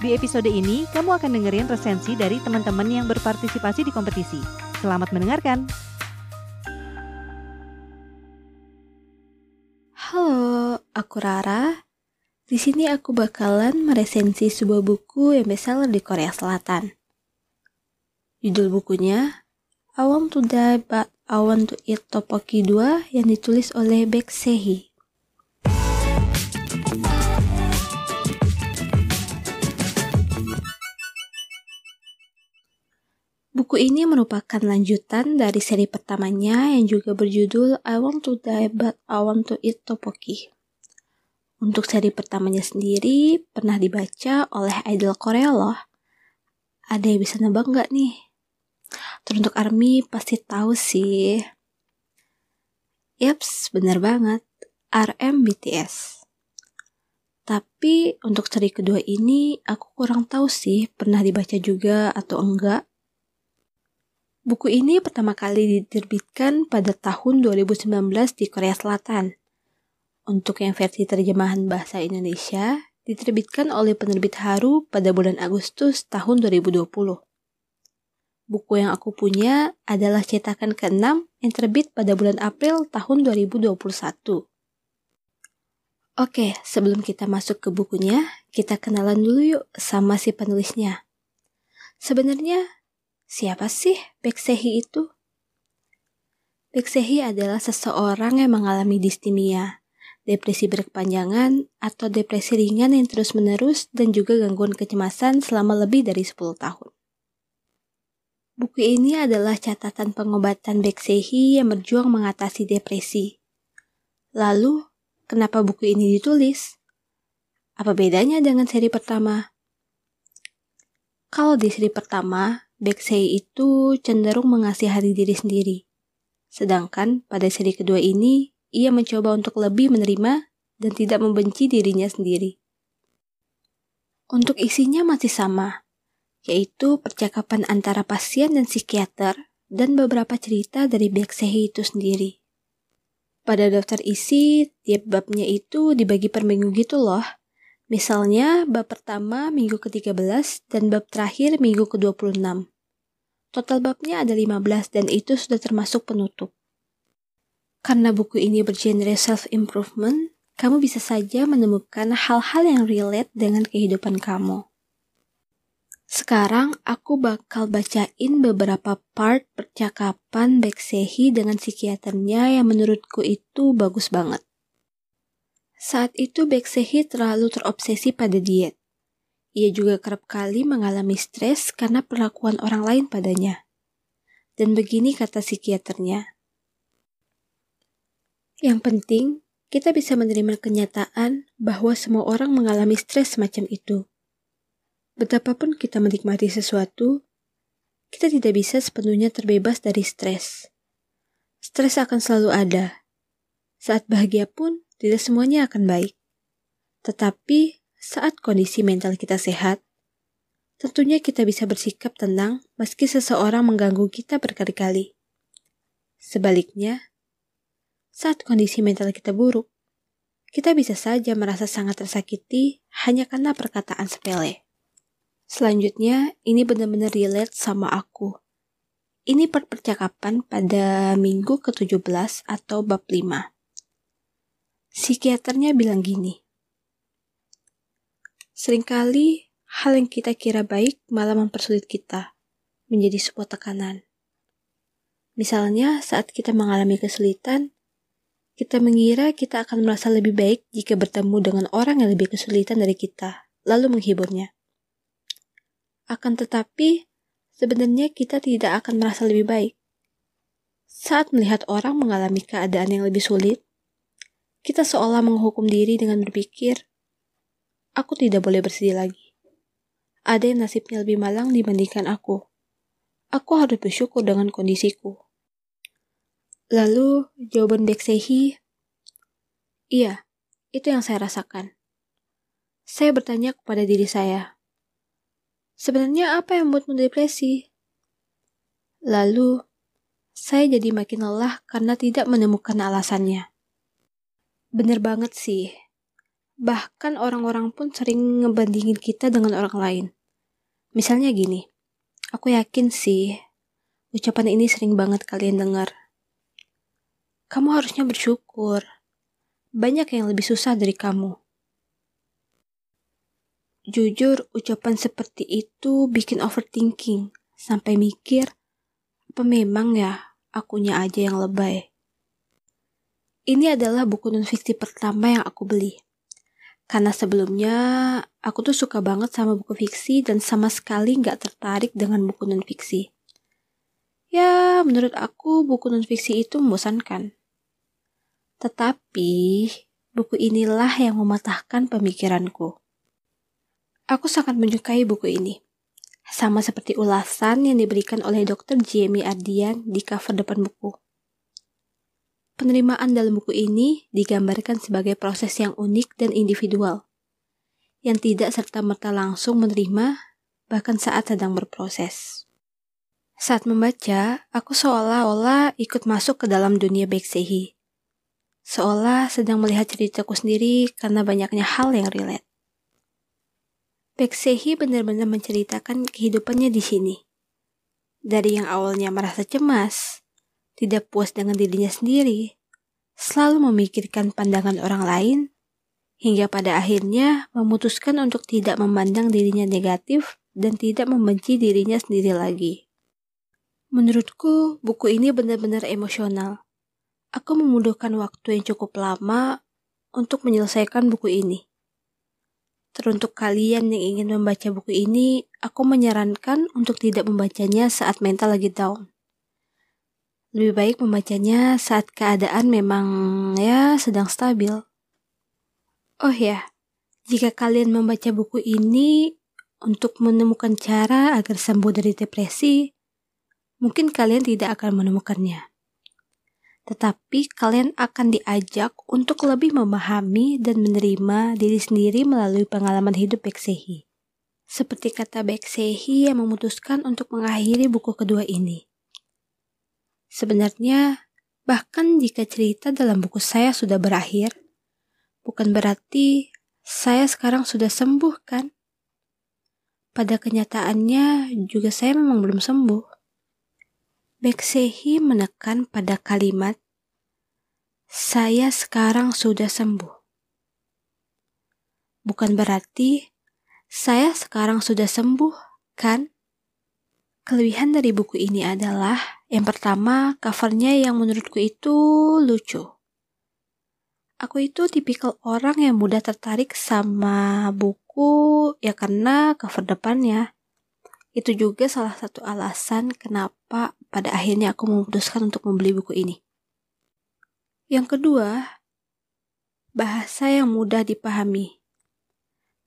Di episode ini, kamu akan dengerin resensi dari teman-teman yang berpartisipasi di kompetisi. Selamat mendengarkan. Halo, aku Rara. Di sini aku bakalan meresensi sebuah buku yang bestseller di Korea Selatan. Judul bukunya I Want to Die But I Want to Eat Tteokbokki 2 yang ditulis oleh Baek Sehi. Buku ini merupakan lanjutan dari seri pertamanya yang juga berjudul I Want to Die But I Want to Eat Tteokbokki. Untuk seri pertamanya sendiri pernah dibaca oleh idol Korea loh. Ada yang bisa nebak nggak nih? Teruntuk Army pasti tahu sih. Yaps, bener banget. RM BTS. Tapi untuk seri kedua ini aku kurang tahu sih pernah dibaca juga atau enggak. Buku ini pertama kali diterbitkan pada tahun 2019 di Korea Selatan. Untuk yang versi terjemahan bahasa Indonesia, diterbitkan oleh penerbit Haru pada bulan Agustus tahun 2020. Buku yang aku punya adalah cetakan ke-6 yang terbit pada bulan April tahun 2021. Oke, sebelum kita masuk ke bukunya, kita kenalan dulu yuk sama si penulisnya. Sebenarnya Siapa sih Beksehi itu? Beksehi adalah seseorang yang mengalami distimia, depresi berkepanjangan, atau depresi ringan yang terus-menerus dan juga gangguan kecemasan selama lebih dari 10 tahun. Buku ini adalah catatan pengobatan Beksehi yang berjuang mengatasi depresi. Lalu, kenapa buku ini ditulis? Apa bedanya dengan seri pertama? Kalau di seri pertama, Beksei itu cenderung mengasihani diri sendiri. Sedangkan pada seri kedua ini, ia mencoba untuk lebih menerima dan tidak membenci dirinya sendiri. Untuk isinya masih sama, yaitu percakapan antara pasien dan psikiater dan beberapa cerita dari Beksei itu sendiri. Pada daftar isi, tiap babnya itu dibagi per minggu gitu loh. Misalnya, bab pertama minggu ke-13 dan bab terakhir minggu ke-26. Total babnya ada 15 dan itu sudah termasuk penutup. Karena buku ini bergenre self-improvement, kamu bisa saja menemukan hal-hal yang relate dengan kehidupan kamu. Sekarang aku bakal bacain beberapa part percakapan Beksehi dengan psikiaternya yang menurutku itu bagus banget. Saat itu Beksehi terlalu terobsesi pada diet. Ia juga kerap kali mengalami stres karena perlakuan orang lain padanya. Dan begini kata psikiaternya. Yang penting, kita bisa menerima kenyataan bahwa semua orang mengalami stres semacam itu. Betapapun kita menikmati sesuatu, kita tidak bisa sepenuhnya terbebas dari stres. Stres akan selalu ada. Saat bahagia pun, tidak semuanya akan baik. Tetapi saat kondisi mental kita sehat, tentunya kita bisa bersikap tenang meski seseorang mengganggu kita berkali-kali. Sebaliknya, saat kondisi mental kita buruk, kita bisa saja merasa sangat tersakiti hanya karena perkataan sepele. Selanjutnya, ini benar-benar relate sama aku. Ini percakapan pada minggu ke-17 atau bab 5. Psikiaternya bilang gini, Seringkali hal yang kita kira baik malah mempersulit kita menjadi sebuah tekanan. Misalnya saat kita mengalami kesulitan, kita mengira kita akan merasa lebih baik jika bertemu dengan orang yang lebih kesulitan dari kita, lalu menghiburnya. Akan tetapi, sebenarnya kita tidak akan merasa lebih baik. Saat melihat orang mengalami keadaan yang lebih sulit, kita seolah menghukum diri dengan berpikir, aku tidak boleh bersedih lagi. Ada yang nasibnya lebih malang dibandingkan aku. aku harus bersyukur dengan kondisiku. Lalu jawaban Beksehi, iya, itu yang saya rasakan. Saya bertanya kepada diri saya, sebenarnya apa yang membuatmu depresi? Lalu, saya jadi makin lelah karena tidak menemukan alasannya. Bener banget sih. Bahkan orang-orang pun sering ngebandingin kita dengan orang lain. Misalnya gini, aku yakin sih, ucapan ini sering banget kalian dengar. Kamu harusnya bersyukur. Banyak yang lebih susah dari kamu. Jujur, ucapan seperti itu bikin overthinking. Sampai mikir, apa memang ya akunya aja yang lebay? Ini adalah buku non-fiksi pertama yang aku beli. Karena sebelumnya aku tuh suka banget sama buku fiksi dan sama sekali nggak tertarik dengan buku non-fiksi. Ya, menurut aku buku non-fiksi itu membosankan. Tetapi, buku inilah yang mematahkan pemikiranku. Aku sangat menyukai buku ini. Sama seperti ulasan yang diberikan oleh Dr. Jamie Ardian di cover depan buku. Penerimaan dalam buku ini digambarkan sebagai proses yang unik dan individual, yang tidak serta-merta langsung menerima, bahkan saat sedang berproses. Saat membaca, aku seolah-olah ikut masuk ke dalam dunia Beksehi seolah sedang melihat ceritaku sendiri karena banyaknya hal yang relate. Beksehi benar-benar menceritakan kehidupannya di sini. Dari yang awalnya merasa cemas, tidak puas dengan dirinya sendiri, selalu memikirkan pandangan orang lain, hingga pada akhirnya memutuskan untuk tidak memandang dirinya negatif dan tidak membenci dirinya sendiri lagi. Menurutku, buku ini benar-benar emosional Aku membutuhkan waktu yang cukup lama untuk menyelesaikan buku ini. Teruntuk kalian yang ingin membaca buku ini, aku menyarankan untuk tidak membacanya saat mental lagi down. Lebih baik membacanya saat keadaan memang ya sedang stabil. Oh ya, jika kalian membaca buku ini untuk menemukan cara agar sembuh dari depresi, mungkin kalian tidak akan menemukannya tetapi kalian akan diajak untuk lebih memahami dan menerima diri sendiri melalui pengalaman hidup Beksehi. Seperti kata Beksehi yang memutuskan untuk mengakhiri buku kedua ini. Sebenarnya, bahkan jika cerita dalam buku saya sudah berakhir, bukan berarti saya sekarang sudah sembuh kan? Pada kenyataannya juga saya memang belum sembuh. Beksehi menekan pada kalimat, "Saya sekarang sudah sembuh." Bukan berarti saya sekarang sudah sembuh, kan? Kelebihan dari buku ini adalah yang pertama, covernya yang menurutku itu lucu. Aku itu tipikal orang yang mudah tertarik sama buku ya karena cover depannya. Itu juga salah satu alasan kenapa pada akhirnya aku memutuskan untuk membeli buku ini. Yang kedua, bahasa yang mudah dipahami.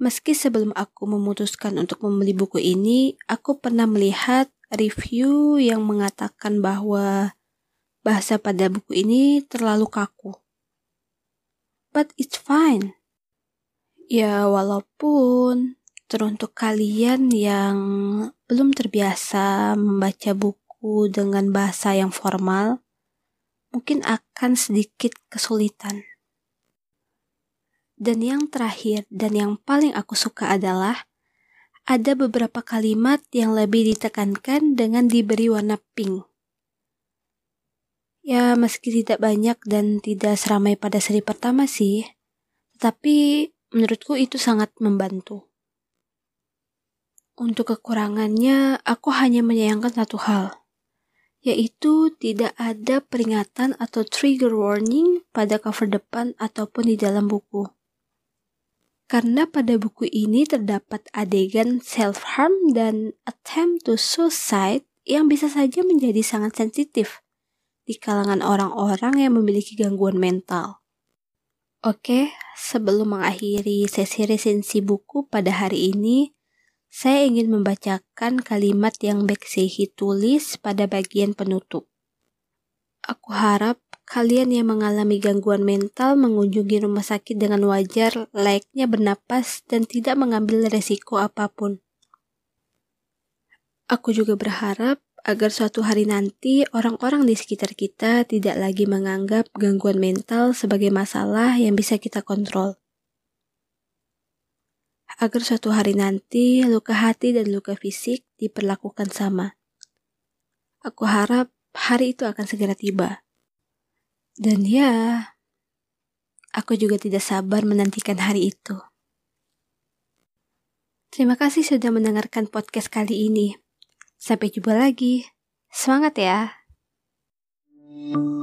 Meski sebelum aku memutuskan untuk membeli buku ini, aku pernah melihat review yang mengatakan bahwa bahasa pada buku ini terlalu kaku. But it's fine. Ya, walaupun Teruntuk kalian yang belum terbiasa membaca buku dengan bahasa yang formal, mungkin akan sedikit kesulitan. Dan yang terakhir dan yang paling aku suka adalah ada beberapa kalimat yang lebih ditekankan dengan diberi warna pink. Ya, meski tidak banyak dan tidak seramai pada seri pertama sih, tapi menurutku itu sangat membantu. Untuk kekurangannya, aku hanya menyayangkan satu hal, yaitu tidak ada peringatan atau trigger warning pada cover depan ataupun di dalam buku. Karena pada buku ini terdapat adegan self-harm dan attempt to suicide yang bisa saja menjadi sangat sensitif di kalangan orang-orang yang memiliki gangguan mental. Oke, sebelum mengakhiri sesi resensi buku pada hari ini, saya ingin membacakan kalimat yang Beksehi tulis pada bagian penutup. Aku harap kalian yang mengalami gangguan mental mengunjungi rumah sakit dengan wajar, layaknya bernapas, dan tidak mengambil resiko apa pun. Aku juga berharap agar suatu hari nanti orang-orang di sekitar kita tidak lagi menganggap gangguan mental sebagai masalah yang bisa kita kontrol. Agar suatu hari nanti luka hati dan luka fisik diperlakukan sama. Aku harap hari itu akan segera tiba. Dan ya, aku juga tidak sabar menantikan hari itu. Terima kasih sudah mendengarkan podcast kali ini. Sampai jumpa lagi. Semangat ya! thank you